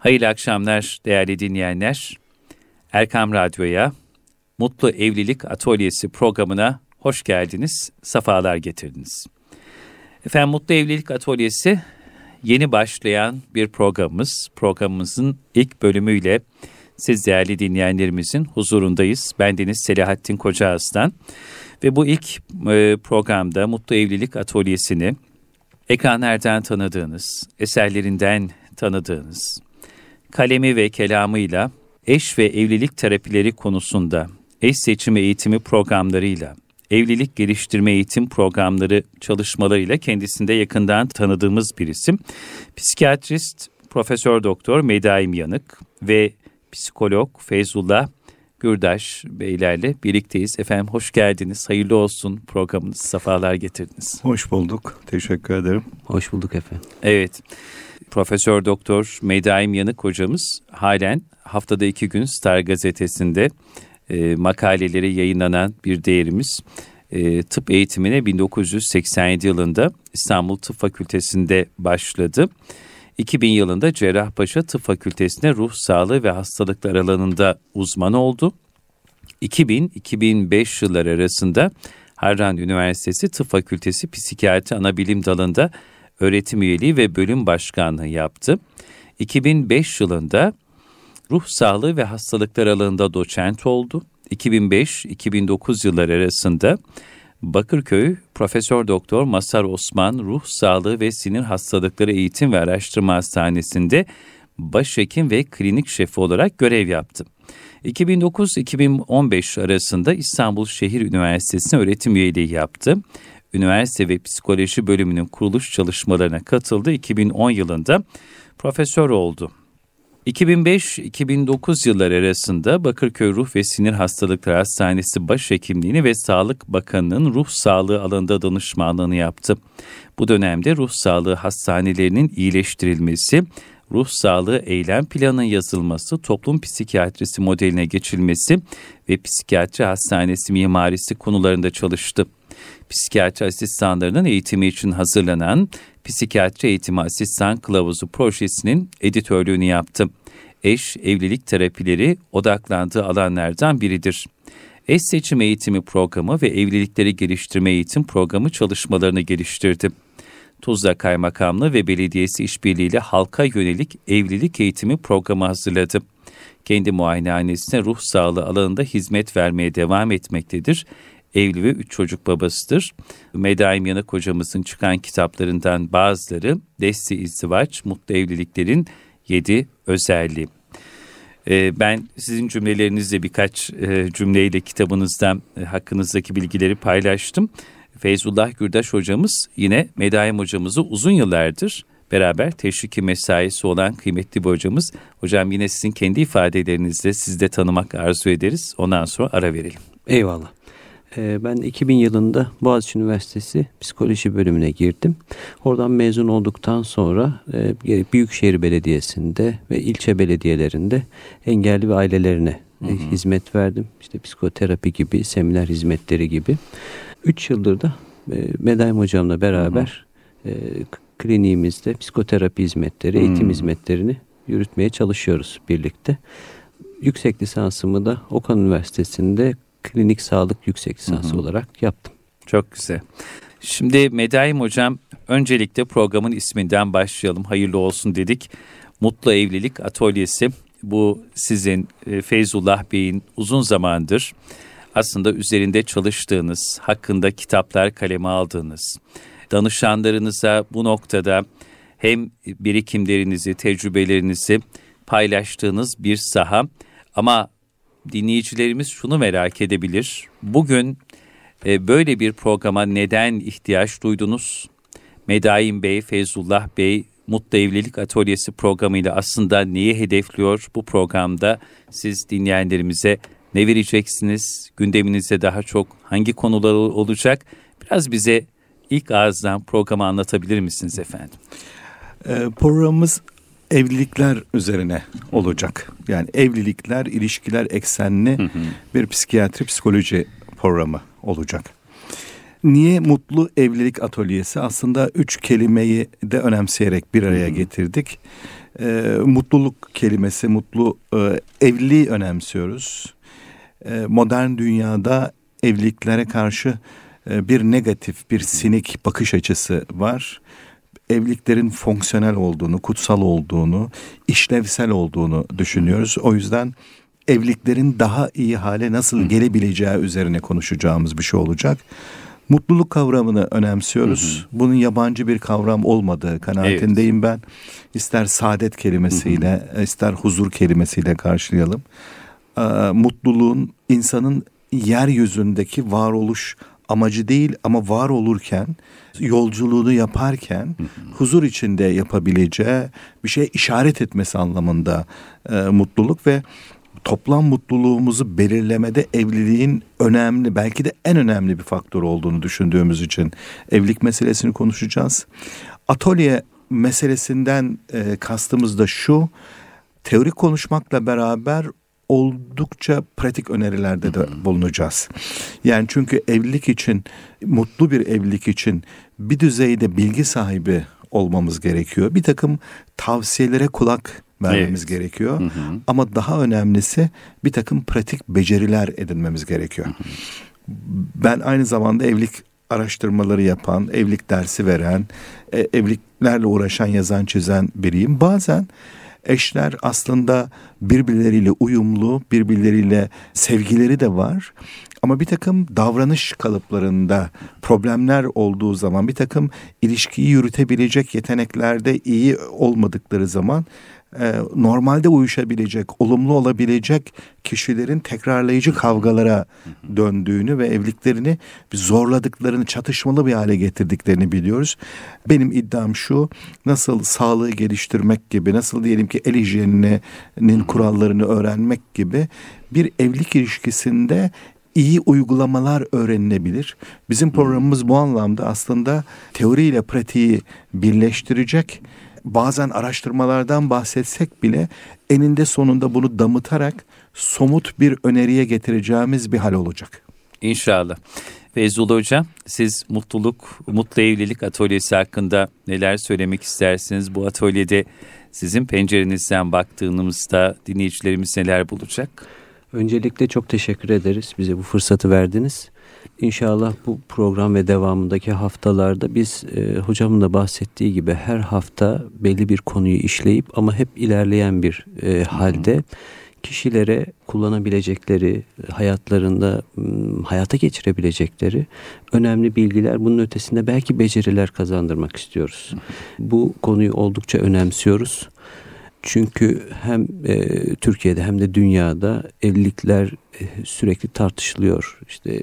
Hayırlı akşamlar değerli dinleyenler. Erkam Radyo'ya Mutlu Evlilik Atölyesi programına hoş geldiniz, safalar getirdiniz. Efendim Mutlu Evlilik Atölyesi yeni başlayan bir programımız. Programımızın ilk bölümüyle siz değerli dinleyenlerimizin huzurundayız. Ben Deniz Selahattin Kocaaslan ve bu ilk e, programda Mutlu Evlilik Atölyesi'ni ekranlardan tanıdığınız, eserlerinden tanıdığınız, kalemi ve kelamıyla eş ve evlilik terapileri konusunda eş seçimi eğitimi programlarıyla, evlilik geliştirme eğitim programları çalışmalarıyla kendisinde yakından tanıdığımız bir isim. Psikiyatrist Profesör Doktor Medaim Yanık ve psikolog Feyzullah Gürdaş Beylerle birlikteyiz. Efendim hoş geldiniz. Hayırlı olsun programınız. Safalar getirdiniz. Hoş bulduk. Teşekkür ederim. Hoş bulduk efendim. Evet. Profesör Doktor Medaim Yanık hocamız halen haftada iki gün Star gazetesinde e, makaleleri yayınlanan bir değerimiz. E, tıp eğitimine 1987 yılında İstanbul Tıp Fakültesi'nde başladı. 2000 yılında Cerrahpaşa Tıp Fakültesi'ne ruh sağlığı ve hastalıklar alanında uzman oldu. 2000-2005 yılları arasında Harran Üniversitesi Tıp Fakültesi Psikiyatri Anabilim Dalı'nda öğretim üyeliği ve bölüm başkanlığı yaptı. 2005 yılında ruh sağlığı ve hastalıklar alanında doçent oldu. 2005-2009 yılları arasında Bakırköy Profesör Doktor Masar Osman Ruh Sağlığı ve Sinir Hastalıkları Eğitim ve Araştırma Hastanesi'nde başhekim ve klinik şefi olarak görev yaptı. 2009-2015 arasında İstanbul Şehir Üniversitesi'ne öğretim üyeliği yaptı. Üniversite ve Psikoloji bölümünün kuruluş çalışmalarına katıldı. 2010 yılında profesör oldu. 2005-2009 yılları arasında Bakırköy Ruh ve Sinir Hastalıkları Hastanesi Başhekimliğini ve Sağlık Bakanlığı'nın ruh sağlığı alanında danışmanlığını yaptı. Bu dönemde ruh sağlığı hastanelerinin iyileştirilmesi, ruh sağlığı eylem planının yazılması, toplum psikiyatrisi modeline geçilmesi ve psikiyatri hastanesi mimarisi konularında çalıştı. Psikiyatri asistanlarının eğitimi için hazırlanan Psikiyatri Eğitimi Asistan Kılavuzu projesinin editörlüğünü yaptı. Eş, evlilik terapileri odaklandığı alanlardan biridir. Eş seçim eğitimi programı ve evlilikleri geliştirme eğitim programı çalışmalarını geliştirdi. Tuzla Kaymakamlığı ve Belediyesi işbirliğiyle halka yönelik evlilik eğitimi programı hazırladı. Kendi muayenehanesine ruh sağlığı alanında hizmet vermeye devam etmektedir evli ve üç çocuk babasıdır. Medaim Yanık hocamızın çıkan kitaplarından bazıları Desti İzdivaç, Mutlu Evliliklerin Yedi Özelliği. Ee, ben sizin cümlelerinizle birkaç e, cümleyle kitabınızdan e, hakkınızdaki bilgileri paylaştım. Feyzullah Gürdaş hocamız yine Medaim hocamızı uzun yıllardır beraber teşviki mesaisi olan kıymetli bir hocamız. Hocam yine sizin kendi ifadelerinizle siz de tanımak arzu ederiz. Ondan sonra ara verelim. Eyvallah. Ee, ben 2000 yılında Boğaziçi Üniversitesi Psikoloji bölümüne girdim. Oradan mezun olduktan sonra e, Büyükşehir Belediyesi'nde ve ilçe belediyelerinde engelli ve ailelerine hı hı. hizmet verdim. İşte psikoterapi gibi, seminer hizmetleri gibi. 3 yıldır da e, Medaim Hocam'la beraber hı hı. E, kliniğimizde psikoterapi hizmetleri, eğitim hı. hizmetlerini yürütmeye çalışıyoruz birlikte. Yüksek lisansımı da Okan Üniversitesi'nde klinik sağlık yüksek lisansı olarak yaptım. Çok güzel. Şimdi Medaim Hocam öncelikle programın isminden başlayalım. Hayırlı olsun dedik. Mutlu Evlilik Atölyesi. Bu sizin e, Feyzullah Bey'in uzun zamandır aslında üzerinde çalıştığınız, hakkında kitaplar kaleme aldığınız, danışanlarınıza bu noktada hem birikimlerinizi, tecrübelerinizi paylaştığınız bir saha ama dinleyicilerimiz şunu merak edebilir. Bugün e, böyle bir programa neden ihtiyaç duydunuz? Medaim Bey, Feyzullah Bey, Mutlu Evlilik Atölyesi programıyla aslında neyi hedefliyor? Bu programda siz dinleyenlerimize ne vereceksiniz? Gündeminizde daha çok hangi konular olacak? Biraz bize ilk ağızdan programı anlatabilir misiniz efendim? Ee, programımız evlilikler üzerine olacak. Yani evlilikler, ilişkiler eksenli hı hı. bir psikiyatri psikoloji programı olacak. Niye mutlu evlilik atölyesi? Aslında üç kelimeyi de önemseyerek bir araya getirdik. e, mutluluk kelimesi, mutlu e, evliliği önemsiyoruz. E, modern dünyada evliliklere karşı e, bir negatif, bir sinik bakış açısı var. Evliliklerin fonksiyonel olduğunu, kutsal olduğunu, işlevsel olduğunu düşünüyoruz. O yüzden evliliklerin daha iyi hale nasıl gelebileceği üzerine konuşacağımız bir şey olacak. Mutluluk kavramını önemsiyoruz. Hı hı. Bunun yabancı bir kavram olmadığı kanaatindeyim evet. ben. İster saadet kelimesiyle, hı hı. ister huzur kelimesiyle karşılayalım. Ee, mutluluğun insanın yeryüzündeki varoluş amacı değil ama var olurken yolculuğunu yaparken hı hı. huzur içinde yapabileceği bir şey işaret etmesi anlamında e, mutluluk ve toplam mutluluğumuzu belirlemede evliliğin önemli belki de en önemli bir faktör olduğunu düşündüğümüz için evlilik meselesini konuşacağız. Atölye meselesinden e, kastımız da şu teorik konuşmakla beraber oldukça pratik önerilerde de bulunacağız. Yani çünkü evlilik için mutlu bir evlilik için bir düzeyde bilgi sahibi olmamız gerekiyor. Bir takım tavsiyelere kulak vermemiz evet. gerekiyor. Hı hı. Ama daha önemlisi bir takım pratik beceriler edinmemiz gerekiyor. Hı hı. Ben aynı zamanda evlilik araştırmaları yapan, evlilik dersi veren, e, evliliklerle uğraşan, yazan, çizen biriyim. Bazen eşler aslında birbirleriyle uyumlu, birbirleriyle sevgileri de var. Ama bir takım davranış kalıplarında problemler olduğu zaman, bir takım ilişkiyi yürütebilecek yeteneklerde iyi olmadıkları zaman e, normalde uyuşabilecek, olumlu olabilecek kişilerin tekrarlayıcı kavgalara döndüğünü ve evliliklerini zorladıklarını, çatışmalı bir hale getirdiklerini biliyoruz. Benim iddiam şu, nasıl sağlığı geliştirmek gibi, nasıl diyelim ki el hijyeninin kurallarını öğrenmek gibi bir evlilik ilişkisinde iyi uygulamalar öğrenilebilir. Bizim programımız bu anlamda aslında teoriyle pratiği birleştirecek bazen araştırmalardan bahsetsek bile eninde sonunda bunu damıtarak somut bir öneriye getireceğimiz bir hal olacak. İnşallah. Feyzullah Hocam siz mutluluk, mutlu evlilik atölyesi hakkında neler söylemek istersiniz? Bu atölyede sizin pencerenizden baktığımızda dinleyicilerimiz neler bulacak? Öncelikle çok teşekkür ederiz bize bu fırsatı verdiniz. İnşallah bu program ve devamındaki haftalarda biz e, hocamın da bahsettiği gibi her hafta belli bir konuyu işleyip ama hep ilerleyen bir e, halde kişilere kullanabilecekleri, hayatlarında hayata geçirebilecekleri önemli bilgiler, bunun ötesinde belki beceriler kazandırmak istiyoruz. Bu konuyu oldukça önemsiyoruz. Çünkü hem e, Türkiye'de hem de dünyada evlilikler e, sürekli tartışılıyor. İşte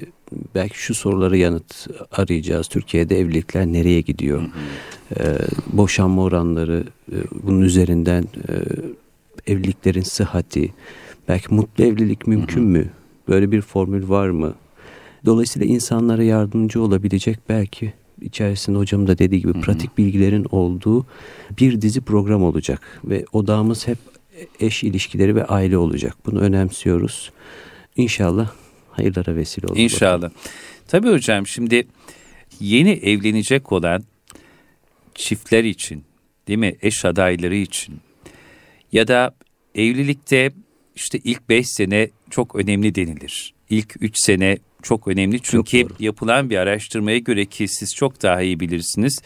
belki şu soruları yanıt arayacağız. Türkiye'de evlilikler nereye gidiyor? Hı hı. E, boşanma oranları e, bunun üzerinden e, evliliklerin sıhhati, belki mutlu evlilik mümkün hı hı. mü? Böyle bir formül var mı? Dolayısıyla insanlara yardımcı olabilecek belki içerisinde hocam da dediği gibi hı hı. pratik bilgilerin olduğu bir dizi program olacak ve odağımız hep eş ilişkileri ve aile olacak. Bunu önemsiyoruz. İnşallah hayırlara vesile olur. İnşallah. Tabii hocam şimdi yeni evlenecek olan çiftler için değil mi eş adayları için ya da evlilikte işte ilk beş sene çok önemli denilir. İlk üç sene çok önemli çünkü çok yapılan bir araştırmaya göre ki siz çok daha iyi bilirsiniz.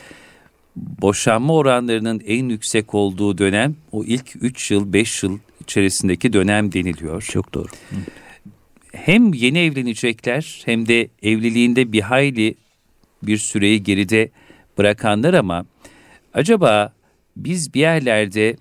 Boşanma oranlarının en yüksek olduğu dönem o ilk 3 yıl 5 yıl içerisindeki dönem deniliyor. Çok doğru. Hem yeni evlenecekler hem de evliliğinde bir hayli bir süreyi geride bırakanlar ama acaba biz bir yerlerde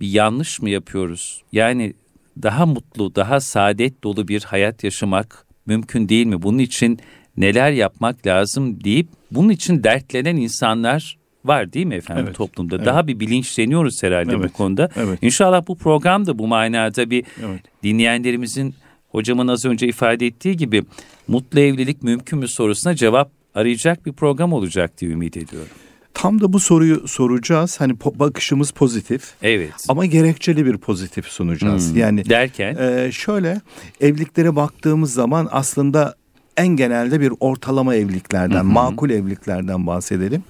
bir yanlış mı yapıyoruz? Yani daha mutlu, daha saadet dolu bir hayat yaşamak mümkün değil mi? Bunun için neler yapmak lazım deyip bunun için dertlenen insanlar var değil mi efendim evet, toplumda? Evet. Daha bir bilinçleniyoruz herhalde evet, bu konuda. Evet. İnşallah bu program da bu manada bir evet. dinleyenlerimizin hocamın az önce ifade ettiği gibi mutlu evlilik mümkün mü sorusuna cevap arayacak bir program olacak diye ümit ediyorum. Tam da bu soruyu soracağız. Hani po- bakışımız pozitif. Evet. Ama gerekçeli bir pozitif sunacağız. Hmm. Yani derken e, şöyle evliliklere baktığımız zaman aslında en genelde bir ortalama evliliklerden, hı makul evliliklerden bahsedelim.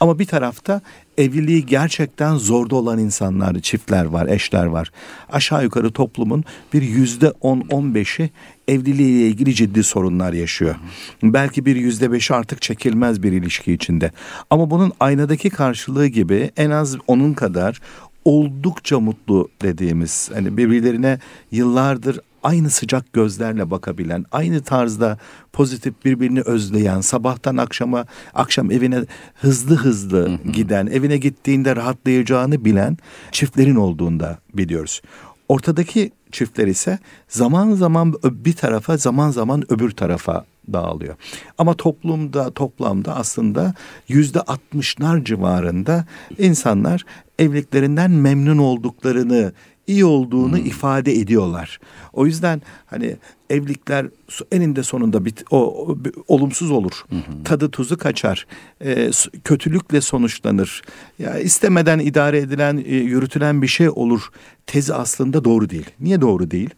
Ama bir tarafta evliliği gerçekten zorda olan insanlar, çiftler var, eşler var. Aşağı yukarı toplumun bir yüzde on, on beşi evliliğiyle ilgili ciddi sorunlar yaşıyor. Belki bir yüzde beşi artık çekilmez bir ilişki içinde. Ama bunun aynadaki karşılığı gibi en az onun kadar oldukça mutlu dediğimiz hani birbirlerine yıllardır aynı sıcak gözlerle bakabilen, aynı tarzda pozitif birbirini özleyen, sabahtan akşama akşam evine hızlı hızlı giden, evine gittiğinde rahatlayacağını bilen çiftlerin olduğunda biliyoruz. Ortadaki çiftler ise zaman zaman bir tarafa, zaman zaman öbür tarafa dağılıyor. Ama toplumda toplamda aslında yüzde altmışlar civarında insanlar evliliklerinden memnun olduklarını iyi olduğunu hmm. ifade ediyorlar. O yüzden hani evlilikler eninde sonunda bit, o, o olumsuz olur. Hmm. Tadı tuzu kaçar. E, kötülükle sonuçlanır. Ya istemeden idare edilen, e, yürütülen bir şey olur. Tezi aslında doğru değil. Niye doğru değil?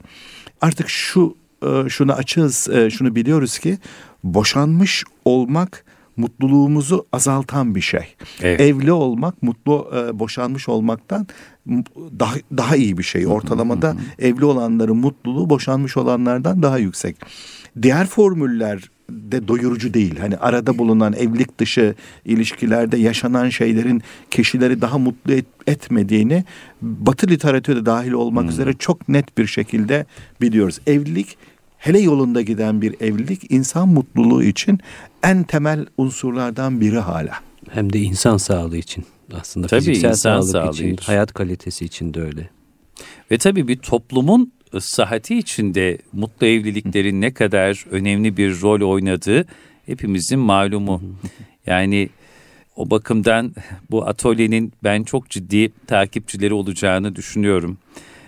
Artık şu e, şunu açığız, e, şunu biliyoruz ki boşanmış olmak mutluluğumuzu azaltan bir şey. Evet. Evli olmak mutlu e, boşanmış olmaktan daha daha iyi bir şey. Ortalamada evli olanların mutluluğu boşanmış olanlardan daha yüksek. Diğer formüller de doyurucu değil. Hani arada bulunan evlilik dışı ilişkilerde yaşanan şeylerin kişileri daha mutlu et, etmediğini Batı literatürde dahil olmak hmm. üzere çok net bir şekilde biliyoruz. Evlilik hele yolunda giden bir evlilik insan mutluluğu için en temel unsurlardan biri hala. Hem de insan sağlığı için aslında tabii fiziksel insan sağlık sağlığı için, için, hayat kalitesi için de öyle. Ve tabii bir toplumun sıhhati içinde mutlu evliliklerin ne kadar önemli bir rol oynadığı hepimizin malumu. Yani o bakımdan bu atölyenin ben çok ciddi takipçileri olacağını düşünüyorum.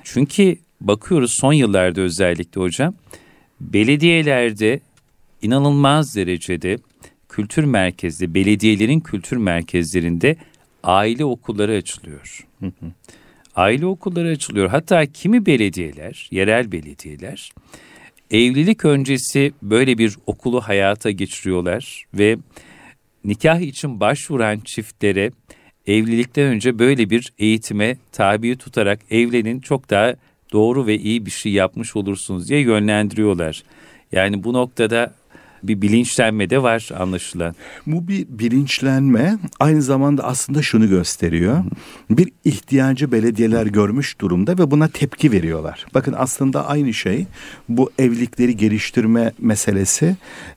Çünkü bakıyoruz son yıllarda özellikle hocam belediyelerde inanılmaz derecede kültür merkezli, belediyelerin kültür merkezlerinde aile okulları açılıyor. aile okulları açılıyor. Hatta kimi belediyeler, yerel belediyeler evlilik öncesi böyle bir okulu hayata geçiriyorlar ve nikah için başvuran çiftlere evlilikten önce böyle bir eğitime tabi tutarak evlenin çok daha doğru ve iyi bir şey yapmış olursunuz diye yönlendiriyorlar. Yani bu noktada bir bilinçlenme de var anlaşılan. Bu bir bilinçlenme aynı zamanda aslında şunu gösteriyor. Bir ihtiyacı belediyeler görmüş durumda ve buna tepki veriyorlar. Bakın aslında aynı şey bu evlilikleri geliştirme meselesi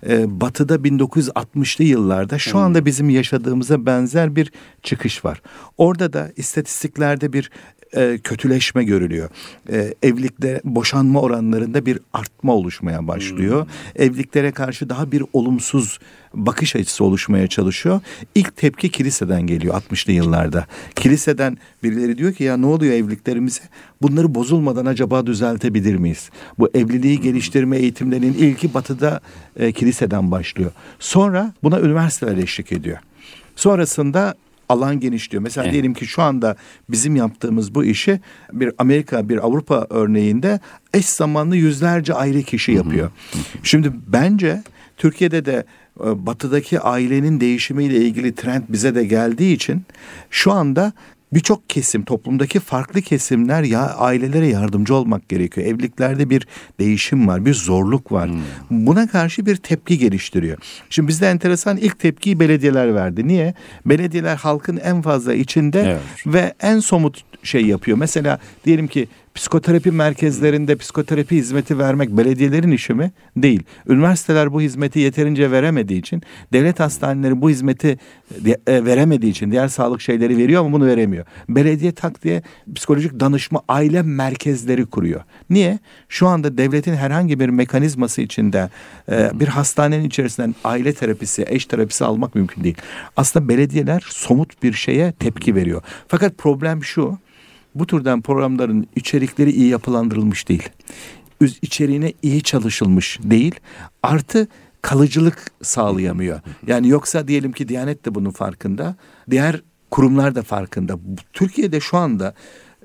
e, batıda 1960'lı yıllarda şu anda bizim yaşadığımıza benzer bir çıkış var. Orada da istatistiklerde bir e, kötüleşme görülüyor. E, evlilikte boşanma oranlarında bir artma oluşmaya başlıyor. Hmm. Evliliklere karşı daha bir olumsuz bakış açısı oluşmaya çalışıyor. İlk tepki kiliseden geliyor 60'lı yıllarda. Kiliseden birileri diyor ki ya ne oluyor evliliklerimize? Bunları bozulmadan acaba düzeltebilir miyiz? Bu evliliği geliştirme eğitimlerinin ilki batıda e, kiliseden başlıyor. Sonra buna üniversiteler eşlik ediyor. Sonrasında alan genişliyor. Mesela evet. diyelim ki şu anda bizim yaptığımız bu işi bir Amerika, bir Avrupa örneğinde eş zamanlı yüzlerce ayrı kişi yapıyor. Şimdi bence Türkiye'de de e, batıdaki ailenin değişimiyle ilgili trend bize de geldiği için şu anda birçok kesim toplumdaki farklı kesimler ya ailelere yardımcı olmak gerekiyor. Evliliklerde bir değişim var, bir zorluk var. Hmm. Buna karşı bir tepki geliştiriyor. Şimdi bizde enteresan ilk tepkiyi belediyeler verdi. Niye? Belediyeler halkın en fazla içinde evet. ve en somut şey yapıyor. Mesela diyelim ki psikoterapi merkezlerinde psikoterapi hizmeti vermek belediyelerin işi mi? Değil. Üniversiteler bu hizmeti yeterince veremediği için, devlet hastaneleri bu hizmeti e, veremediği için diğer sağlık şeyleri veriyor ama bunu veremiyor. Belediye tak diye psikolojik danışma aile merkezleri kuruyor. Niye? Şu anda devletin herhangi bir mekanizması içinde e, bir hastanenin içerisinden aile terapisi, eş terapisi almak mümkün değil. Aslında belediyeler somut bir şeye tepki veriyor. Fakat problem şu bu türden programların içerikleri iyi yapılandırılmış değil. İçeriğine iyi çalışılmış değil. Artı kalıcılık sağlayamıyor. Yani yoksa diyelim ki Diyanet de bunun farkında. Diğer kurumlar da farkında. Türkiye'de şu anda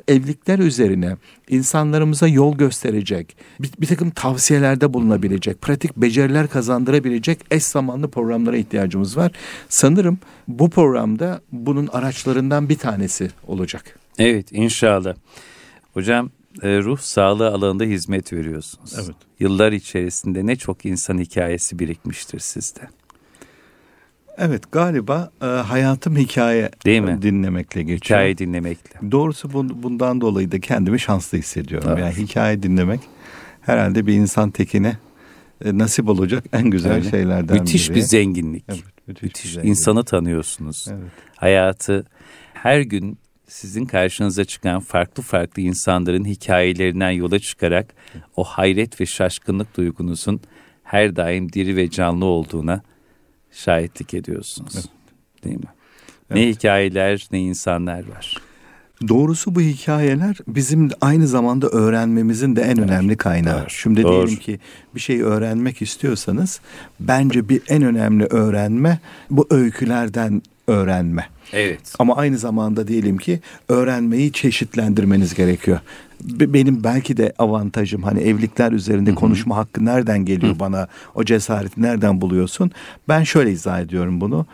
evlilikler üzerine insanlarımıza yol gösterecek, bir, bir takım tavsiyelerde bulunabilecek, pratik beceriler kazandırabilecek eş zamanlı programlara ihtiyacımız var. Sanırım bu programda bunun araçlarından bir tanesi olacak. Evet inşallah. Hocam e, ruh sağlığı alanında hizmet veriyorsunuz. Evet. Yıllar içerisinde ne çok insan hikayesi birikmiştir sizde. Evet galiba e, hayatım hikaye Değil mi? dinlemekle geçiyor. Hikaye dinlemekle. Doğrusu bun- bundan dolayı da kendimi şanslı hissediyorum. Evet. Yani hikaye dinlemek herhalde bir insan tekine e, nasip olacak en güzel Öyle. şeylerden Müthiş biri. bir zenginlik. Evet, müthiş, Müthiş. bir zenginlik. İnsanı tanıyorsunuz. Evet. Hayatı her gün sizin karşınıza çıkan farklı farklı insanların hikayelerinden yola çıkarak o hayret ve şaşkınlık duygunuzun her daim diri ve canlı olduğuna şahitlik ediyorsunuz. Evet. Değil mi? Ne Evet. hikayeler ne insanlar var. Doğrusu bu hikayeler bizim aynı zamanda öğrenmemizin de en önemli kaynağı. Evet. Şimdi Doğru. diyelim ki bir şey öğrenmek istiyorsanız bence bir en önemli öğrenme bu öykülerden öğrenme. Evet. Ama aynı zamanda diyelim ki öğrenmeyi çeşitlendirmeniz gerekiyor. Be- Benim belki de avantajım hani evlilikler üzerinde konuşma hakkı nereden geliyor bana? O cesareti nereden buluyorsun? Ben şöyle izah ediyorum bunu.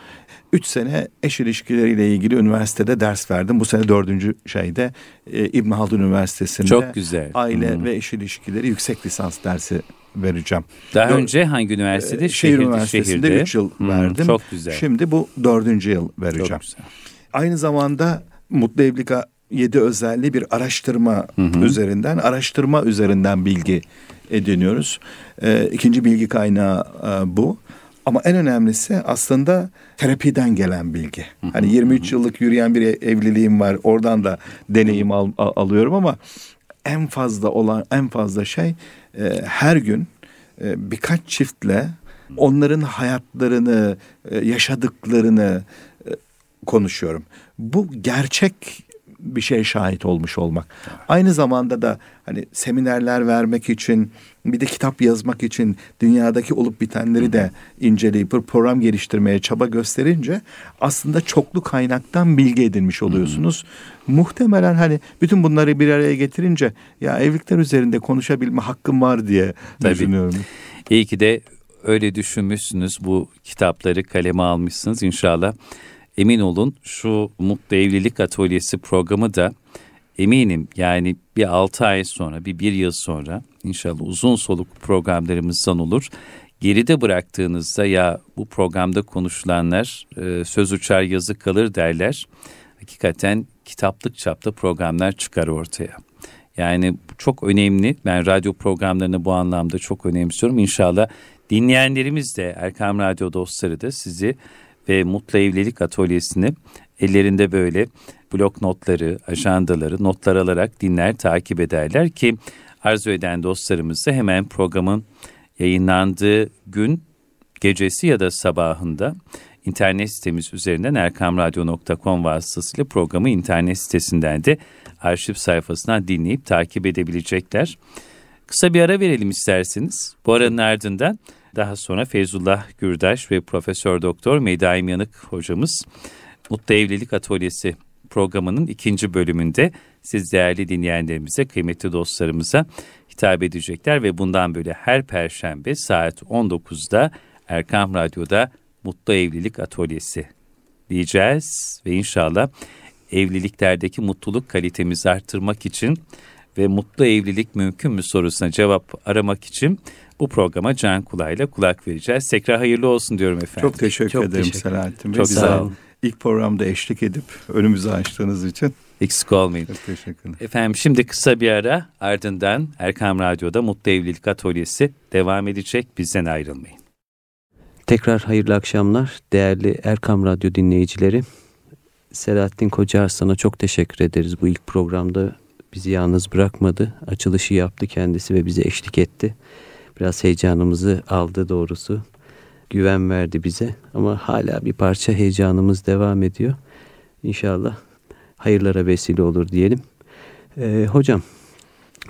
Üç sene eş ilişkileriyle ilgili üniversitede ders verdim. Bu sene dördüncü şeyde e, İbn Haldun Üniversitesi'nde Çok güzel. aile Hı. ve eş ilişkileri yüksek lisans dersi vereceğim. Daha Dör- önce hangi üniversitede? Ee, Şehir Şehirde- Üniversitesi'nde şehirde. 3 yıl Hı, verdim. Çok güzel. Şimdi bu dördüncü yıl çok vereceğim. güzel. Aynı zamanda Mutlu Evlilik 7 özelliği bir araştırma üzerinden, araştırma üzerinden bilgi ediniyoruz. Ee, ikinci bilgi kaynağı e, bu. Ama en önemlisi aslında terapiden gelen bilgi. Hani 23 yıllık yürüyen bir evliliğim var. Oradan da deneyim al- al- alıyorum ama en fazla olan en fazla şey e, her gün e, birkaç çiftle onların hayatlarını, e, yaşadıklarını e, konuşuyorum. Bu gerçek bir şey şahit olmuş olmak. Aynı zamanda da hani seminerler vermek için bir de kitap yazmak için dünyadaki olup bitenleri de inceleyip bir program geliştirmeye çaba gösterince aslında çoklu kaynaktan bilgi edinmiş oluyorsunuz. Muhtemelen hani bütün bunları bir araya getirince ya evlilikler üzerinde konuşabilme hakkım var diye Tabii. düşünüyorum. İyi ki de öyle düşünmüşsünüz. Bu kitapları kaleme almışsınız inşallah. Emin olun şu Mutlu Evlilik Atölyesi programı da eminim yani bir 6 ay sonra bir bir yıl sonra inşallah uzun soluk programlarımızdan olur. Geride bıraktığınızda ya bu programda konuşulanlar e, söz uçar yazı kalır derler. Hakikaten kitaplık çapta programlar çıkar ortaya. Yani çok önemli. Ben radyo programlarını bu anlamda çok önemsiyorum. İnşallah dinleyenlerimiz de Erkam Radyo dostları da sizi ve Mutlu Evlilik Atölyesi'ni ellerinde böyle blok notları, ajandaları, notlar alarak dinler, takip ederler ki arzu eden dostlarımız da hemen programın yayınlandığı gün gecesi ya da sabahında internet sitemiz üzerinden erkamradyo.com vasıtasıyla programı internet sitesinden de arşiv sayfasından dinleyip takip edebilecekler. Kısa bir ara verelim isterseniz. Bu aranın ardından daha sonra Feyzullah Gürdaş ve Profesör Doktor Medaim Yanık hocamız Mutlu Evlilik Atölyesi programının ikinci bölümünde siz değerli dinleyenlerimize, kıymetli dostlarımıza hitap edecekler ve bundan böyle her perşembe saat 19'da Erkam Radyo'da Mutlu Evlilik Atölyesi diyeceğiz ve inşallah evliliklerdeki mutluluk kalitemizi arttırmak için ve mutlu evlilik mümkün mü sorusuna cevap aramak için bu programa can kulağıyla kulak vereceğiz. Tekrar hayırlı olsun diyorum efendim. Çok teşekkür Çok ederim teşekkür Selahattin Bey. Çok sağ olun. İlk programda eşlik edip önümüzü açtığınız için Eksik olmayın. çok teşekkürler. Efendim şimdi kısa bir ara ardından Erkam Radyo'da Mutlu Evlilik Atölyesi devam edecek. Bizden ayrılmayın. Tekrar hayırlı akşamlar değerli Erkam Radyo dinleyicileri. Selahattin Kocaarsan'a çok teşekkür ederiz. Bu ilk programda bizi yalnız bırakmadı. Açılışı yaptı kendisi ve bize eşlik etti. Biraz heyecanımızı aldı doğrusu. Güven verdi bize ama hala bir parça heyecanımız devam ediyor. İnşallah hayırlara vesile olur diyelim. Ee, hocam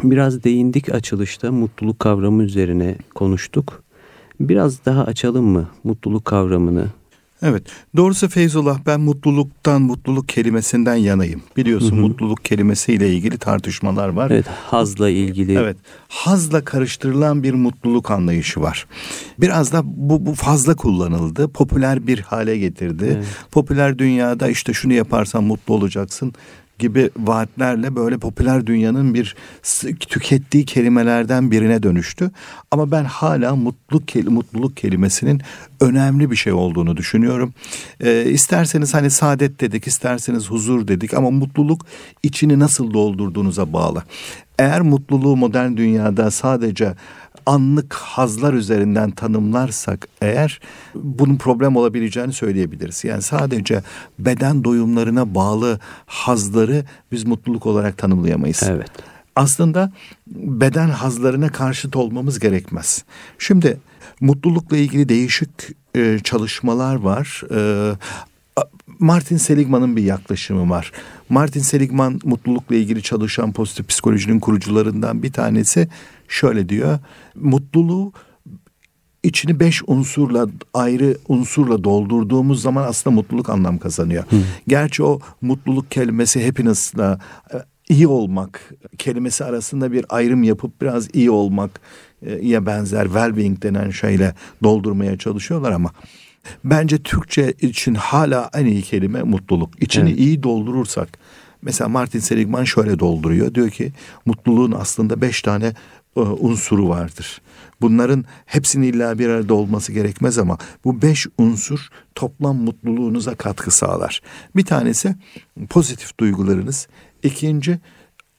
biraz değindik açılışta mutluluk kavramı üzerine konuştuk. Biraz daha açalım mı mutluluk kavramını? Evet. Doğrusu Feyzullah ben mutluluktan, mutluluk kelimesinden yanayım. Biliyorsun Hı hı. mutluluk kelimesiyle ilgili tartışmalar var. Evet, hazla ilgili. Evet. Hazla karıştırılan bir mutluluk anlayışı var. Biraz da bu, bu fazla kullanıldı. Popüler bir hale getirdi. Evet. Popüler dünyada işte şunu yaparsan mutlu olacaksın gibi vaatlerle böyle popüler dünyanın bir tükettiği kelimelerden birine dönüştü. Ama ben hala mutluluk mutluluk kelimesinin önemli bir şey olduğunu düşünüyorum. Ee, isterseniz hani saadet dedik, isterseniz huzur dedik ama mutluluk içini nasıl doldurduğunuza bağlı. Eğer mutluluğu modern dünyada sadece anlık hazlar üzerinden tanımlarsak eğer bunun problem olabileceğini söyleyebiliriz. Yani sadece beden doyumlarına bağlı hazları biz mutluluk olarak tanımlayamayız. Evet. Aslında beden hazlarına karşıt olmamız gerekmez. Şimdi mutlulukla ilgili değişik e, çalışmalar var. E, Martin Seligman'ın bir yaklaşımı var. Martin Seligman mutlulukla ilgili çalışan pozitif psikolojinin kurucularından bir tanesi şöyle diyor. Mutluluğu içini beş unsurla ayrı unsurla doldurduğumuz zaman aslında mutluluk anlam kazanıyor. Gerçi o mutluluk kelimesi happiness'la e, iyi olmak kelimesi arasında bir ayrım yapıp biraz iyi olmak e, ya benzer well-being denen şeyle doldurmaya çalışıyorlar ama bence Türkçe için hala en iyi kelime mutluluk. İçini Evet. iyi doldurursak mesela Martin Seligman şöyle dolduruyor. Diyor ki mutluluğun aslında beş tane unsuru vardır. Bunların hepsinin illa bir arada olması gerekmez ama bu beş unsur toplam mutluluğunuza katkı sağlar. Bir tanesi pozitif duygularınız. İkinci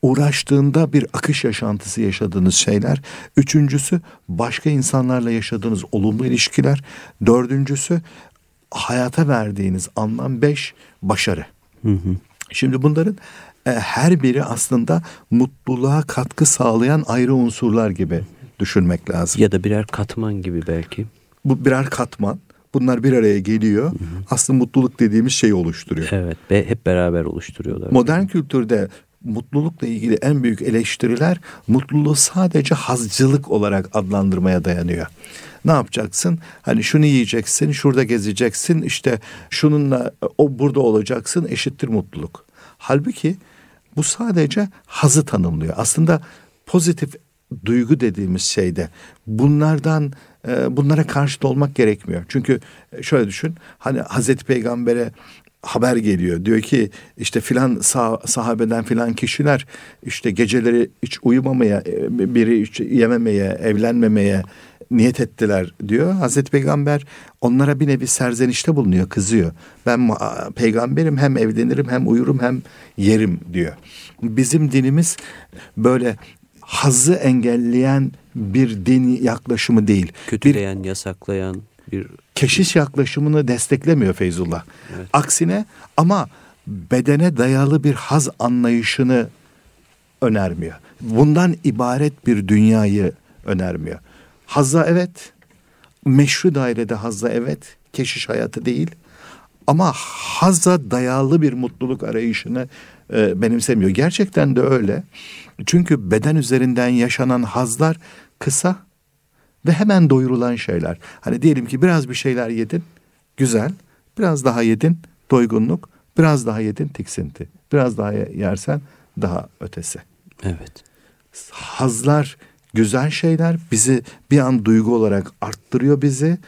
uğraştığında bir akış yaşantısı yaşadığınız şeyler. Üçüncüsü başka insanlarla yaşadığınız olumlu ilişkiler. Dördüncüsü hayata verdiğiniz anlam beş başarı. Hı hı. Şimdi bunların e, her biri aslında mutluluğa katkı sağlayan ayrı unsurlar gibi düşünmek lazım. Ya da birer katman gibi belki. Bu birer katman. Bunlar bir araya geliyor. Aslında mutluluk dediğimiz şeyi oluşturuyor. Evet. Ve hep beraber oluşturuyorlar. Modern kültürde mutlulukla ilgili en büyük eleştiriler mutluluğu sadece hazcılık olarak adlandırmaya dayanıyor. Ne yapacaksın? Hani şunu yiyeceksin, şurada gezeceksin, işte şununla o burada olacaksın eşittir mutluluk. Halbuki bu sadece hazı tanımlıyor. Aslında pozitif duygu dediğimiz şeyde bunlardan e, bunlara karşıt olmak gerekmiyor. Çünkü e, şöyle düşün. Hani Hazreti Peygamber'e haber geliyor. Diyor ki işte filan sah- sahabeden filan kişiler işte geceleri hiç uyumamaya, e, biri hiç yememeye, evlenmemeye niyet ettiler diyor. Hazreti Peygamber onlara bir nevi serzenişte bulunuyor, kızıyor. Ben peygamberim hem evlenirim hem uyurum hem yerim diyor. Bizim dinimiz böyle hazı engelleyen bir din yaklaşımı değil. Bir Kötüleyen, yasaklayan bir keşiş yaklaşımını desteklemiyor Feyzullah. Evet. Aksine ama bedene dayalı bir haz anlayışını önermiyor. Bundan ibaret bir dünyayı önermiyor. Hazza evet, meşru dairede hazza evet, keşiş hayatı değil. Ama hazza dayalı bir mutluluk arayışını e, benimsemiyor. Gerçekten de öyle. Çünkü beden üzerinden yaşanan hazlar kısa ve hemen doyurulan şeyler. Hani diyelim ki biraz bir şeyler yedin, güzel. Biraz daha yedin, doygunluk. Biraz daha yedin, tiksinti. Biraz daha yersen daha ötesi. evet. Hazlar güzel şeyler bizi bir an duygu olarak arttırıyor bizi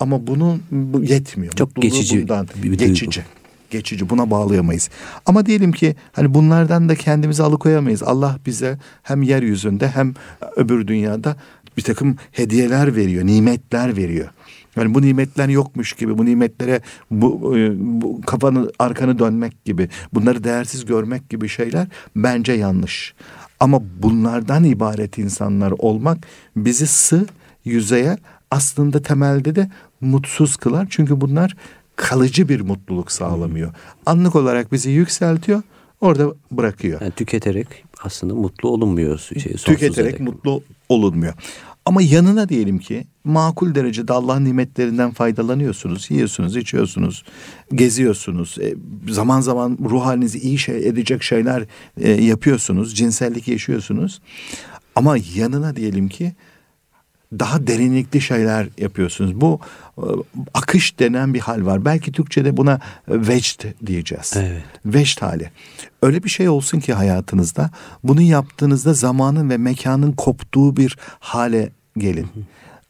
ama bunun bu yetmiyor. Çok Mutluluğu geçici bundan, bir duygu. geçici. Geçici buna bağlayamayız. Ama diyelim ki hani bunlardan da kendimizi alıkoyamayız. Allah bize hem yeryüzünde hem öbür dünyada bir takım hediyeler veriyor, nimetler veriyor. Yani bu nimetler yokmuş gibi, bu nimetlere bu, e, bu kafanı arkanı dönmek gibi, bunları değersiz görmek gibi şeyler bence yanlış. Ama bunlardan ibaret insanlar olmak bizi sığ, yüzeye aslında temelde de mutsuz kılar. Çünkü bunlar kalıcı bir mutluluk sağlamıyor. Anlık olarak bizi yükseltiyor, orada bırakıyor. Yani tüketerek aslında mutlu olunmuyor. Şey, Tüketerek dek. mutlu olunmuyor. Ama yanına diyelim ki makul derecede Allah'ın nimetlerinden faydalanıyorsunuz, yiyorsunuz, içiyorsunuz, geziyorsunuz. E, zaman zaman ruh halinizi iyi şey edecek şeyler e, yapıyorsunuz, cinsellik yaşıyorsunuz. Ama yanına diyelim ki daha derinlikli şeyler yapıyorsunuz. Bu e, akış denen bir hal var. Belki Türkçe'de buna vecd diyeceğiz. Evet. Vecd hali. Öyle bir şey olsun ki hayatınızda bunu yaptığınızda zamanın ve mekanın koptuğu bir hale gelin.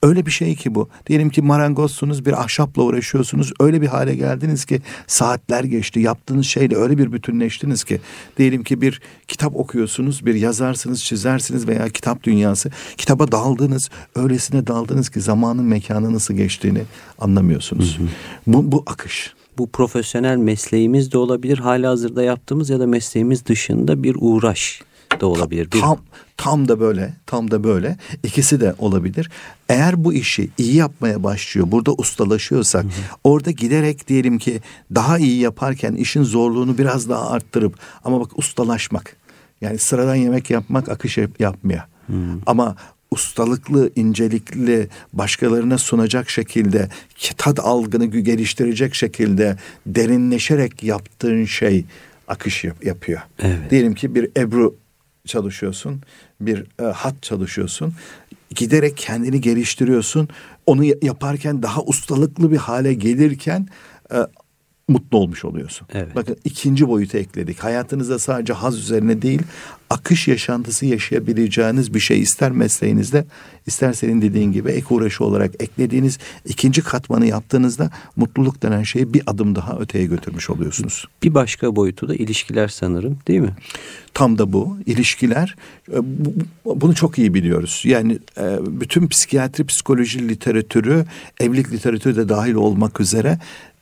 Öyle bir şey ki bu. Diyelim ki marangozsunuz bir ahşapla uğraşıyorsunuz. Öyle bir hale geldiniz ki saatler geçti. Yaptığınız şeyle öyle bir bütünleştiniz ki. Diyelim ki bir kitap okuyorsunuz. Bir yazarsınız, çizersiniz veya kitap dünyası. Kitaba daldınız. Öylesine daldınız ki zamanın mekanı nasıl geçtiğini anlamıyorsunuz. Bu, bu akış. Bu profesyonel mesleğimiz de olabilir. Hala hazırda yaptığımız ya da mesleğimiz dışında bir uğraş da olabilir. Bir... Tam tam da böyle, tam da böyle. İkisi de olabilir. Eğer bu işi iyi yapmaya başlıyor, burada ustalaşıyorsak, hı hı. orada giderek diyelim ki daha iyi yaparken işin zorluğunu biraz daha arttırıp ama bak ustalaşmak. Yani sıradan yemek yapmak akış yapmıyor. Hı. Ama ustalıklı, incelikli, başkalarına sunacak şekilde, tat algını geliştirecek şekilde derinleşerek yaptığın şey akış yap- yapıyor. Evet. Diyelim ki bir Ebru çalışıyorsun, bir e, hat çalışıyorsun. Giderek kendini geliştiriyorsun. Onu yaparken daha ustalıklı bir hale gelirken e, mutlu olmuş oluyorsun. Evet. Bakın ikinci boyutu ekledik. Hayatınızda sadece haz üzerine değil, akış yaşantısı yaşayabileceğiniz bir şey ister mesleğinizde, ister senin dediğin gibi ek uğraşı olarak eklediğiniz ikinci katmanı yaptığınızda mutluluk denen şeyi bir adım daha öteye götürmüş oluyorsunuz. Bir başka boyutu da ilişkiler sanırım, değil mi? Tam da bu. ilişkiler. E, bunu çok iyi biliyoruz. Yani e, bütün psikiyatri, psikoloji literatürü, evlilik literatürü de dahil olmak üzere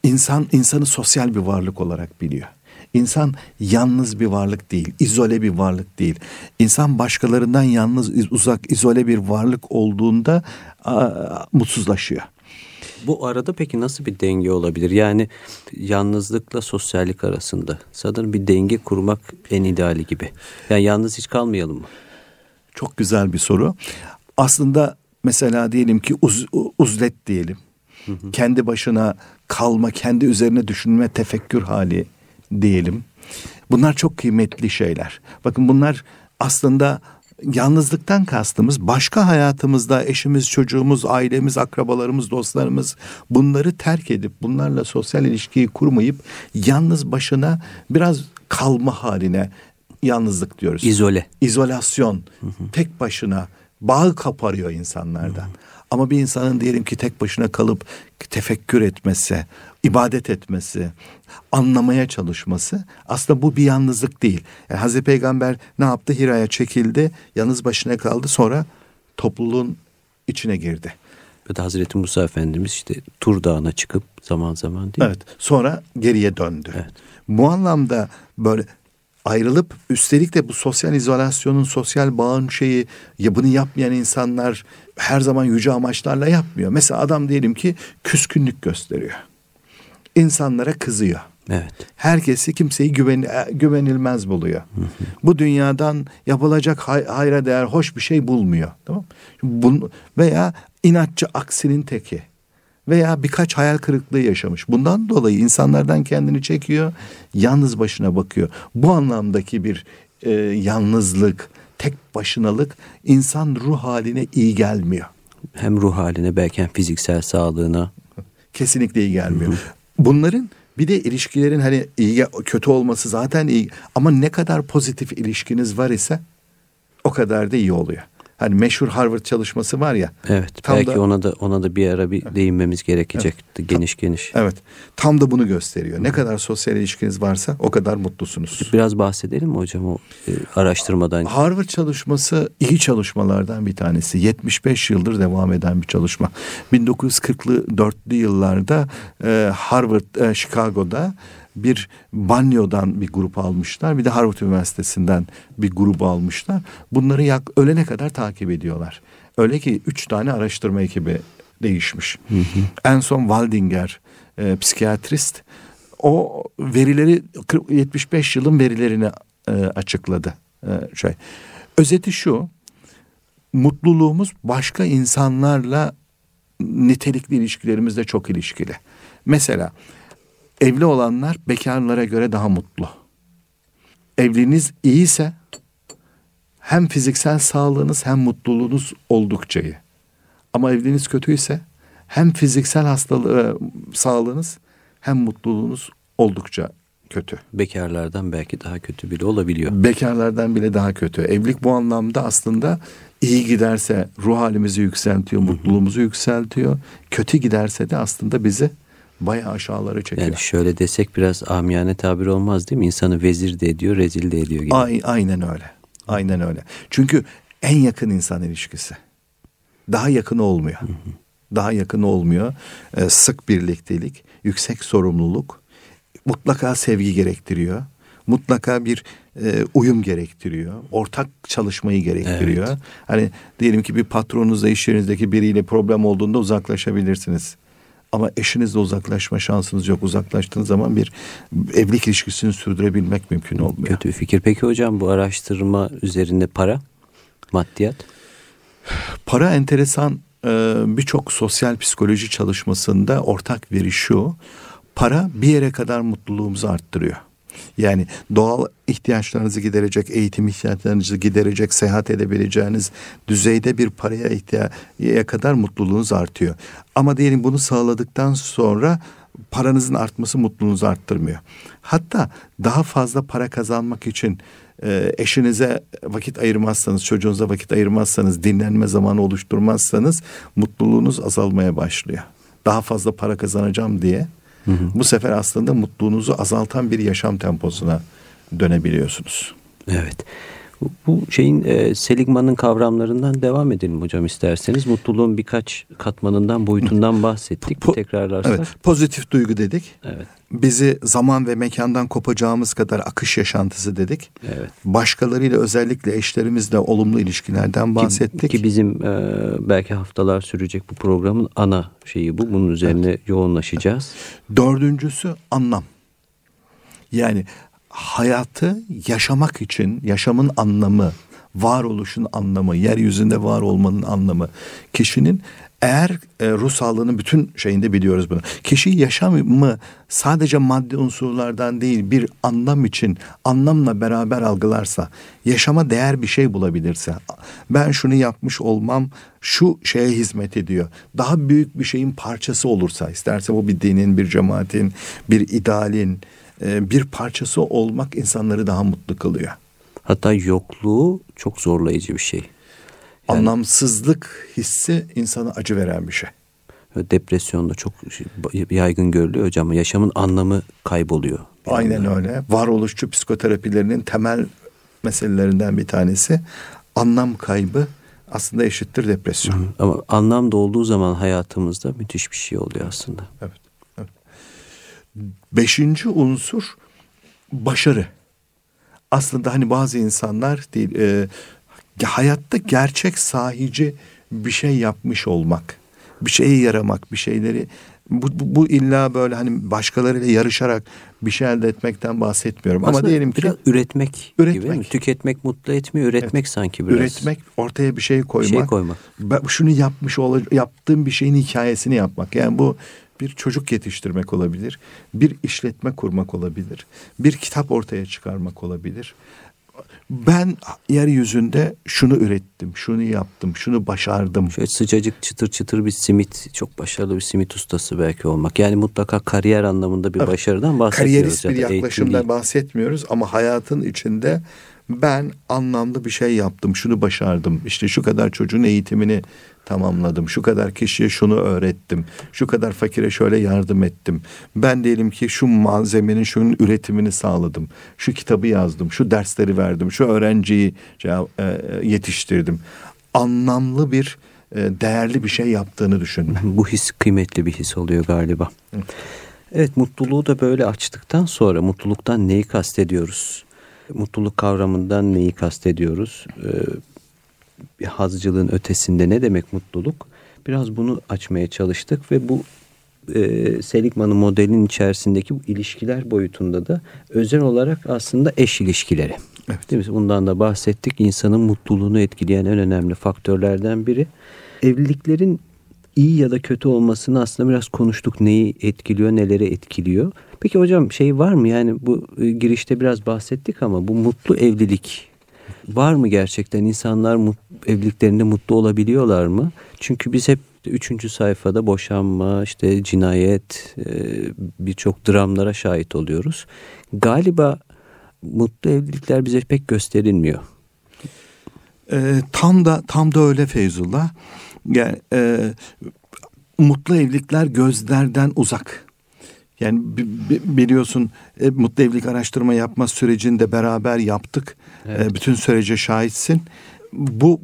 İnsan insanı sosyal bir varlık olarak biliyor. İnsan yalnız bir varlık değil, izole bir varlık değil. İnsan başkalarından yalnız, uzak, izole bir varlık olduğunda a, mutsuzlaşıyor. Bu arada peki nasıl bir denge olabilir? Yani yalnızlıkla sosyallik arasında sanırım bir denge kurmak en ideali gibi. Yani yalnız hiç kalmayalım mı? Çok güzel bir soru. Aslında mesela diyelim ki uz, uzlet diyelim. Hı hı. Kendi başına kalma, kendi üzerine düşünme, tefekkür hali diyelim. Bunlar çok kıymetli şeyler. Bakın bunlar aslında yalnızlıktan kastımız başka hayatımızda eşimiz, çocuğumuz, ailemiz, akrabalarımız, dostlarımız bunları terk edip bunlarla sosyal ilişkiyi kurmayıp yalnız başına biraz kalma haline yalnızlık diyoruz. İzole. İzolasyon. Hı hı. Tek başına bağı kaparıyor insanlardan. Hı hı. Ama bir insanın diyelim ki tek başına kalıp tefekkür etmesi, ibadet etmesi, anlamaya çalışması aslında bu bir yalnızlık değil. Yani Hazreti Peygamber ne yaptı? Hira'ya çekildi, yalnız başına kaldı sonra topluluğun içine girdi. Ve de Hazreti Musa Efendimiz işte Tur Dağı'na çıkıp zaman zaman değil mi? Evet. Sonra geriye döndü. Evet. Bu anlamda böyle ayrılıp üstelik de bu sosyal izolasyonun, sosyal bağın şeyi ya bunu yapmayan insanlar her zaman yüce amaçlarla yapmıyor. Mesela adam diyelim ki küskünlük gösteriyor. İnsanlara kızıyor. Evet. Herkesi kimseyi güven, e, güvenilmez buluyor. Hı hı. Bu dünyadan yapılacak hay, hayra değer hoş bir şey bulmuyor. Tamam? Bun, veya inatçı aksinin teki veya birkaç hayal kırıklığı yaşamış. Bundan dolayı insanlardan kendini çekiyor, yalnız başına bakıyor. Bu anlamdaki bir e, yalnızlık, tek başınalık insan ruh haline iyi gelmiyor. Hem ruh haline belki hem fiziksel sağlığına. Kesinlikle iyi gelmiyor. Bunların bir de ilişkilerin hani iyi kötü olması zaten iyi ama ne kadar pozitif ilişkiniz var ise o kadar da iyi oluyor hani meşhur Harvard çalışması var ya. Evet. Tam belki da, ona da ona da bir ara bir değinmemiz gerekecekti evet, geniş geniş. Evet. Tam da bunu gösteriyor. Ne kadar sosyal ilişkiniz varsa o kadar mutlusunuz. Biraz bahsedelim mi hocam o e, araştırmadan? Harvard çalışması iyi çalışmalardan bir tanesi. 75 yıldır devam eden bir çalışma. 1940'lı 4'lü yıllarda e, Harvard e, Chicago'da bir banyodan bir grup almışlar. Bir de Harvard Üniversitesi'nden bir grup almışlar. Bunları yak, ölene kadar takip ediyorlar. Öyle ki üç tane araştırma ekibi değişmiş. Hı hı. En son Waldinger e, psikiyatrist o verileri 75 yılın verilerini e, açıkladı. E, şey. Özeti şu. Mutluluğumuz başka insanlarla nitelikli ilişkilerimizde çok ilişkili. Mesela evli olanlar bekarlara göre daha mutlu. Evliliğiniz iyiyse hem fiziksel sağlığınız hem mutluluğunuz oldukça iyi. Ama evliliğiniz kötüyse hem fiziksel hastalığı sağlığınız hem mutluluğunuz oldukça kötü. Bekarlardan belki daha kötü bile olabiliyor. Bekarlardan bile daha kötü. Evlilik bu anlamda aslında iyi giderse ruh halimizi yükseltiyor, mutluluğumuzu yükseltiyor. Kötü giderse de aslında bizi bayağı aşağılara çekiyor. Yani şöyle desek biraz amiyane tabir olmaz değil mi? İnsanı vezir de ediyor, rezil de ediyor gibi. Ay, aynen öyle. Aynen öyle. Çünkü en yakın insan ilişkisi. Daha yakın olmuyor. Daha yakın olmuyor. Ee, sık birliktelik, yüksek sorumluluk mutlaka sevgi gerektiriyor. Mutlaka bir e, uyum gerektiriyor. Ortak çalışmayı gerektiriyor. Evet. Hani diyelim ki bir patronunuzla iş yerinizdeki biriyle problem olduğunda uzaklaşabilirsiniz. Ama eşinizle uzaklaşma şansınız yok. Uzaklaştığınız zaman bir evlilik ilişkisini sürdürebilmek mümkün olmuyor. Kötü fikir. Peki hocam bu araştırma üzerinde para, maddiyat? Para enteresan e, birçok sosyal psikoloji çalışmasında ortak veri şu. Para bir yere kadar mutluluğumuzu arttırıyor. Yani doğal ihtiyaçlarınızı giderecek, eğitim ihtiyaçlarınızı giderecek, seyahat edebileceğiniz düzeyde bir paraya ihtiyaca kadar mutluluğunuz artıyor. Ama diyelim bunu sağladıktan sonra paranızın artması mutluluğunuzu arttırmıyor. Hatta daha fazla para kazanmak için e, eşinize vakit ayırmazsanız, çocuğunuza vakit ayırmazsanız, dinlenme zamanı oluşturmazsanız mutluluğunuz azalmaya başlıyor. Daha fazla para kazanacağım diye Bu sefer aslında mutluluğunuzu azaltan bir yaşam temposuna dönebiliyorsunuz. Evet. Bu şeyin e, Seligman'ın kavramlarından devam edelim hocam isterseniz. Mutluluğun birkaç katmanından, boyutundan bahsettik. Po- tekrarlarsak. Evet, pozitif duygu dedik. Evet. Bizi zaman ve mekandan kopacağımız kadar akış yaşantısı dedik. Evet. Başkalarıyla özellikle eşlerimizle olumlu ilişkilerden bahsettik. Ki, ki bizim e, belki haftalar sürecek bu programın ana şeyi bu. Bunun üzerine evet. yoğunlaşacağız. Dördüncüsü anlam. Yani hayatı yaşamak için yaşamın anlamı, varoluşun anlamı, yeryüzünde var olmanın anlamı kişinin eğer e, ruh sağlığının bütün şeyinde biliyoruz bunu. Kişi yaşamı sadece maddi unsurlardan değil bir anlam için anlamla beraber algılarsa, yaşama değer bir şey bulabilirse, ben şunu yapmış olmam şu şeye hizmet ediyor. Daha büyük bir şeyin parçası olursa, isterse bu bir dinin, bir cemaatin, bir idealin, e, bir parçası olmak insanları daha mutlu kılıyor. Hatta yokluğu çok zorlayıcı bir şey. Yani, Anlamsızlık hissi insana acı veren bir şey. Depresyonda çok yaygın görülüyor hocam. Yaşamın anlamı kayboluyor. Aynen anda. öyle. Varoluşçu psikoterapilerinin temel meselelerinden bir tanesi anlam kaybı aslında eşittir depresyon. Hı, ama anlam da olduğu zaman hayatımızda müthiş bir şey oluyor aslında. Evet. Beşinci unsur başarı. Aslında hani bazı insanlar değil, e, hayatta gerçek sahici bir şey yapmış olmak, bir şeye yaramak, bir şeyleri bu, bu, bu illa böyle hani başkalarıyla yarışarak bir şey elde etmekten bahsetmiyorum. Aslında Ama diyelim ki biraz üretmek, üretmek gibi mi? Tüketmek mutlu etmiyor, üretmek evet. sanki biraz. Üretmek, ortaya bir şey koymak. Bir şey koymak. Ben şunu yapmış ol, yaptığım bir şeyin hikayesini yapmak. Yani bu bir çocuk yetiştirmek olabilir, bir işletme kurmak olabilir, bir kitap ortaya çıkarmak olabilir ben yeryüzünde şunu ürettim, şunu yaptım, şunu başardım. Şöyle sıcacık çıtır çıtır bir simit, çok başarılı bir simit ustası belki olmak. Yani mutlaka kariyer anlamında bir evet. başarıdan bahsetmiyoruz. Kariyerist bir yaklaşımdan bahsetmiyoruz ama hayatın içinde ben anlamlı bir şey yaptım, şunu başardım. İşte şu kadar çocuğun eğitimini tamamladım. Şu kadar kişiye şunu öğrettim. Şu kadar fakire şöyle yardım ettim. Ben diyelim ki şu malzemenin şunun üretimini sağladım. Şu kitabı yazdım. Şu dersleri verdim. Şu öğrenciyi e, e, yetiştirdim. Anlamlı bir e, değerli bir şey yaptığını düşünme. Bu his kıymetli bir his oluyor galiba. Evet mutluluğu da böyle açtıktan sonra mutluluktan neyi kastediyoruz? Mutluluk kavramından neyi kastediyoruz? Ee, bir hazcılığın ötesinde ne demek mutluluk? Biraz bunu açmaya çalıştık ve bu e, Seligman'ın modelin içerisindeki bu ilişkiler boyutunda da özel olarak aslında eş ilişkileri. Evet. Değil mi? Bundan da bahsettik. İnsanın mutluluğunu etkileyen en önemli faktörlerden biri. Evliliklerin iyi ya da kötü olmasını aslında biraz konuştuk. Neyi etkiliyor, neleri etkiliyor. Peki hocam şey var mı yani bu e, girişte biraz bahsettik ama bu mutlu evlilik var mı gerçekten insanlar mut, evliliklerinde mutlu olabiliyorlar mı? Çünkü biz hep üçüncü sayfada boşanma, işte cinayet, e, birçok dramlara şahit oluyoruz. Galiba mutlu evlilikler bize pek gösterilmiyor. E, tam da tam da öyle Feyzullah. Yani e, mutlu evlilikler gözlerden uzak. Yani biliyorsun e, mutlu evlilik araştırma yapma sürecinde beraber yaptık. E, evet. Bütün sürece şahitsin. Bu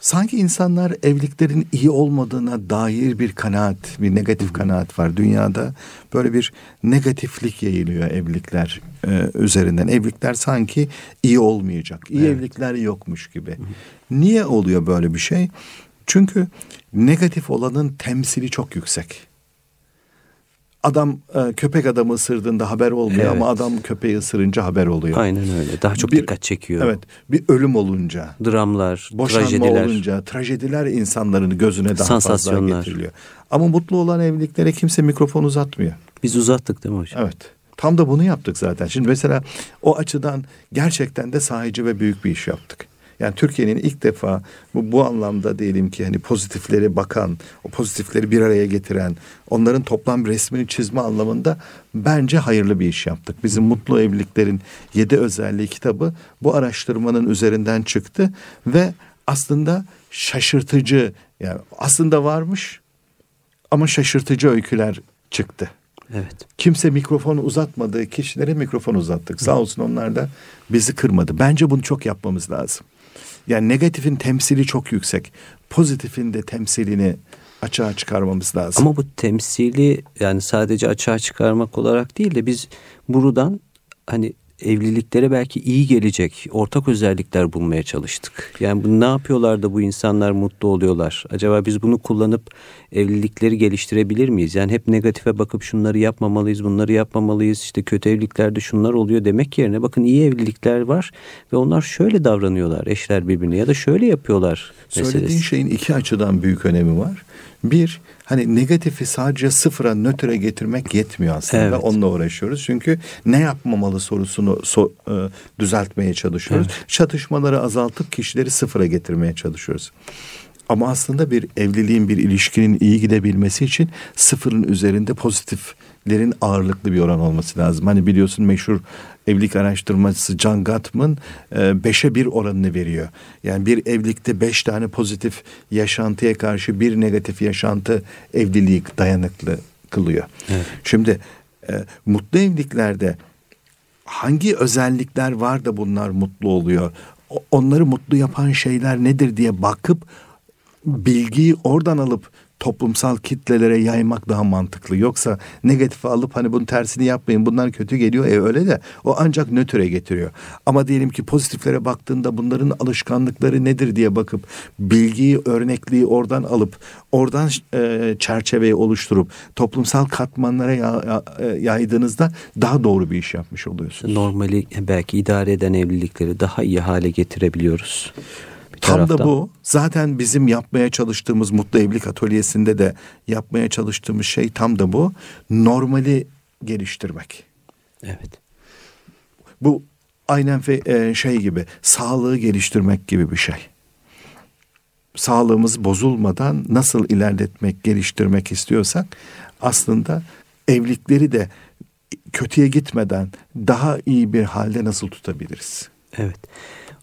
sanki insanlar evliliklerin iyi olmadığına dair bir kanaat, bir negatif kanaat var dünyada. Böyle bir negatiflik yayılıyor evlilikler e, üzerinden. Evlilikler sanki iyi olmayacak. İyi evet. evlilikler yokmuş gibi. Niye oluyor böyle bir şey? Çünkü negatif olanın temsili çok yüksek. Adam e, köpek adamı ısırdığında haber olmuyor evet. ama adam köpeği ısırınca haber oluyor. Aynen öyle. Daha çok bir, dikkat çekiyor. Evet. Bir ölüm olunca, dramlar, boşanma trajediler. olunca, trajediler insanların gözüne daha fazla getiriliyor. Ama mutlu olan evliliklere kimse mikrofon uzatmıyor. Biz uzattık değil mi hocam? Evet. Tam da bunu yaptık zaten. Şimdi mesela o açıdan gerçekten de sahici ve büyük bir iş yaptık. Yani Türkiye'nin ilk defa bu, bu anlamda diyelim ki hani pozitifleri bakan, o pozitifleri bir araya getiren, onların toplam resmini çizme anlamında bence hayırlı bir iş yaptık. Bizim Mutlu Evliliklerin Yedi Özelliği kitabı bu araştırmanın üzerinden çıktı ve aslında şaşırtıcı yani aslında varmış ama şaşırtıcı öyküler çıktı. Evet. Kimse mikrofonu uzatmadığı kişilere mikrofon uzattık. Sağ olsun onlar da bizi kırmadı. Bence bunu çok yapmamız lazım. Yani negatifin temsili çok yüksek. Pozitifin de temsilini açığa çıkarmamız lazım. Ama bu temsili yani sadece açığa çıkarmak olarak değil de biz buradan hani evliliklere belki iyi gelecek ortak özellikler bulmaya çalıştık. Yani bu ne yapıyorlar da bu insanlar mutlu oluyorlar? Acaba biz bunu kullanıp evlilikleri geliştirebilir miyiz? Yani hep negatife bakıp şunları yapmamalıyız, bunları yapmamalıyız. İşte kötü evliliklerde şunlar oluyor demek yerine bakın iyi evlilikler var ve onlar şöyle davranıyorlar eşler birbirine ya da şöyle yapıyorlar. Söylediğin meselesi. şeyin iki açıdan büyük önemi var. Bir, hani negatifi sadece sıfıra, nötre getirmek yetmiyor aslında. Evet. Onunla uğraşıyoruz. Çünkü ne yapmamalı sorusunu so, e, düzeltmeye çalışıyoruz. Evet. Çatışmaları azaltıp kişileri sıfıra getirmeye çalışıyoruz. Ama aslında bir evliliğin, bir ilişkinin iyi gidebilmesi için sıfırın üzerinde pozitiflerin ağırlıklı bir oran olması lazım. Hani biliyorsun meşhur evlilik araştırmacısı John Gottman e, beşe bir oranını veriyor. Yani bir evlilikte beş tane pozitif yaşantıya karşı bir negatif yaşantı evliliği dayanıklı kılıyor. Evet. Şimdi e, mutlu evliliklerde hangi özellikler var da bunlar mutlu oluyor? Onları mutlu yapan şeyler nedir diye bakıp bilgiyi oradan alıp toplumsal kitlelere yaymak daha mantıklı. Yoksa negatifi alıp hani bunun tersini yapmayın bunlar kötü geliyor. E öyle de o ancak nötre getiriyor. Ama diyelim ki pozitiflere baktığında bunların alışkanlıkları nedir diye bakıp bilgiyi, örnekliği oradan alıp oradan e, çerçeveyi oluşturup toplumsal katmanlara ya, e, yaydığınızda daha doğru bir iş yapmış oluyorsunuz. Normali belki idare eden evlilikleri daha iyi hale getirebiliyoruz. Tam taraftan. da bu. Zaten bizim yapmaya çalıştığımız Mutlu Evlilik Atölyesi'nde de yapmaya çalıştığımız şey tam da bu. Normali geliştirmek. Evet. Bu aynen e, şey gibi sağlığı geliştirmek gibi bir şey. Sağlığımız bozulmadan nasıl ilerletmek, geliştirmek istiyorsak aslında evlilikleri de kötüye gitmeden daha iyi bir halde nasıl tutabiliriz? Evet.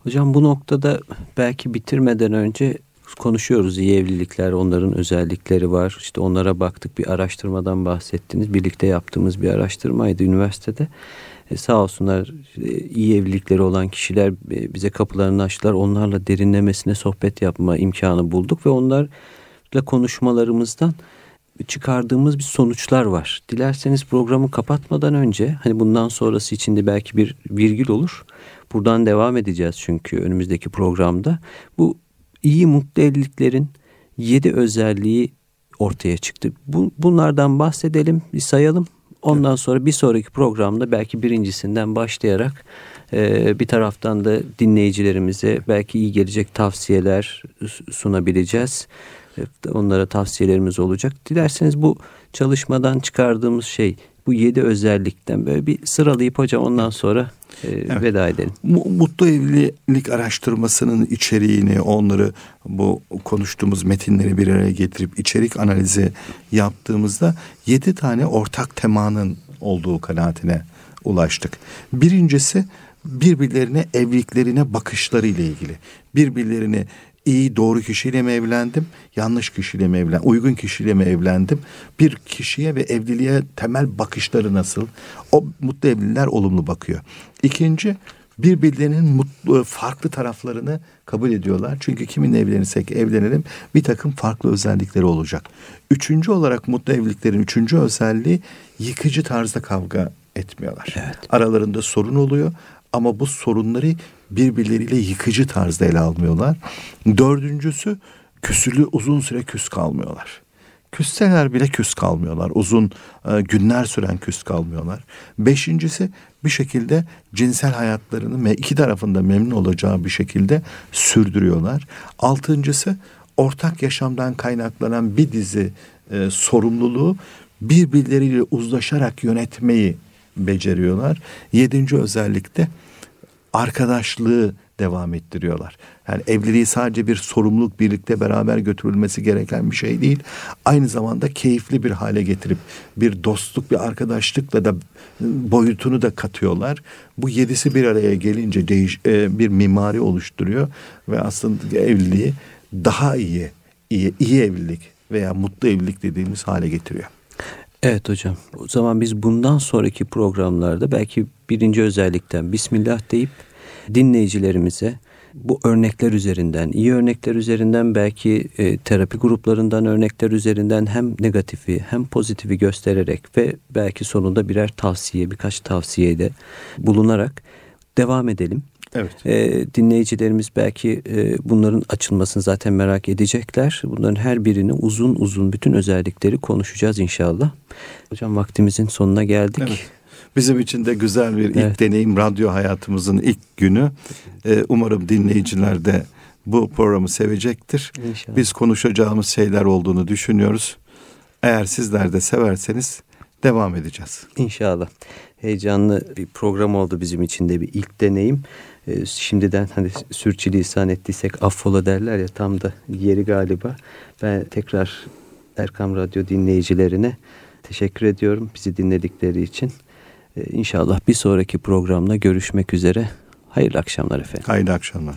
Hocam bu noktada belki bitirmeden önce konuşuyoruz iyi evlilikler, onların özellikleri var. İşte onlara baktık bir araştırmadan bahsettiniz. Birlikte yaptığımız bir araştırmaydı üniversitede. E, sağ olsunlar e, iyi evlilikleri olan kişiler e, bize kapılarını açtılar. Onlarla derinlemesine sohbet yapma imkanı bulduk ve onlarla konuşmalarımızdan çıkardığımız bir sonuçlar var. Dilerseniz programı kapatmadan önce hani bundan sonrası için de belki bir virgül olur. Buradan devam edeceğiz çünkü önümüzdeki programda. Bu iyi mutlu evliliklerin yedi özelliği ortaya çıktı. Bu, bunlardan bahsedelim, bir sayalım. Ondan sonra bir sonraki programda belki birincisinden başlayarak e, bir taraftan da dinleyicilerimize belki iyi gelecek tavsiyeler sunabileceğiz. Onlara tavsiyelerimiz olacak. Dilerseniz bu çalışmadan çıkardığımız şey bu yedi özellikten böyle bir sıralayıp hocam ondan sonra e, evet. veda edelim. Mutlu evlilik araştırmasının içeriğini, onları bu konuştuğumuz metinleri bir araya getirip içerik analizi yaptığımızda yedi tane ortak temanın olduğu kanaatine ulaştık. Birincisi birbirlerine evliliklerine bakışları ile ilgili. Birbirlerini iyi doğru kişiyle mi evlendim, yanlış kişiyle mi evlendim, uygun kişiyle mi evlendim? Bir kişiye ve evliliğe temel bakışları nasıl? O mutlu evliler olumlu bakıyor. İkinci birbirlerinin mutlu farklı taraflarını kabul ediyorlar. Çünkü kiminle evlenirsek evlenelim bir takım farklı özellikleri olacak. Üçüncü olarak mutlu evliliklerin üçüncü özelliği yıkıcı tarzda kavga etmiyorlar. Evet. Aralarında sorun oluyor ama bu sorunları birbirleriyle yıkıcı tarzda ele almıyorlar. Dördüncüsü küsülü uzun süre küs kalmıyorlar. Küsseler bile küs kalmıyorlar. Uzun e, günler süren küs kalmıyorlar. Beşincisi bir şekilde cinsel hayatlarını ve iki tarafında memnun olacağı bir şekilde sürdürüyorlar. Altıncısı ortak yaşamdan kaynaklanan bir dizi e, sorumluluğu birbirleriyle uzlaşarak yönetmeyi beceriyorlar. Yedinci özellikle arkadaşlığı devam ettiriyorlar. Yani evliliği sadece bir sorumluluk birlikte beraber götürülmesi gereken bir şey değil. Aynı zamanda keyifli bir hale getirip bir dostluk, bir arkadaşlıkla da boyutunu da katıyorlar. Bu yedisi bir araya gelince değiş, e, bir mimari oluşturuyor ve aslında evliliği daha iyi, iyi, iyi evlilik veya mutlu evlilik dediğimiz hale getiriyor. Evet hocam. O zaman biz bundan sonraki programlarda belki birinci özellikten Bismillah deyip dinleyicilerimize bu örnekler üzerinden, iyi örnekler üzerinden belki e, terapi gruplarından örnekler üzerinden hem negatifi hem pozitifi göstererek ve belki sonunda birer tavsiye, birkaç tavsiyede bulunarak devam edelim. Evet. E, dinleyicilerimiz belki e, bunların açılmasını zaten merak edecekler. Bunların her birini uzun uzun bütün özellikleri konuşacağız inşallah. Hocam vaktimizin sonuna geldik. Evet. Bizim için de güzel bir evet. ilk deneyim radyo hayatımızın ilk günü. Ee, umarım dinleyiciler de bu programı sevecektir. İnşallah. Biz konuşacağımız şeyler olduğunu düşünüyoruz. Eğer sizler de severseniz devam edeceğiz. İnşallah. Heyecanlı bir program oldu bizim için de bir ilk deneyim. Ee, şimdiden hani sürçülisan ettiysek affola derler ya tam da yeri galiba. Ben tekrar Erkam Radyo dinleyicilerine teşekkür ediyorum bizi dinledikleri için. Ee, inşallah bir sonraki programda görüşmek üzere. Hayırlı akşamlar efendim. Hayırlı akşamlar.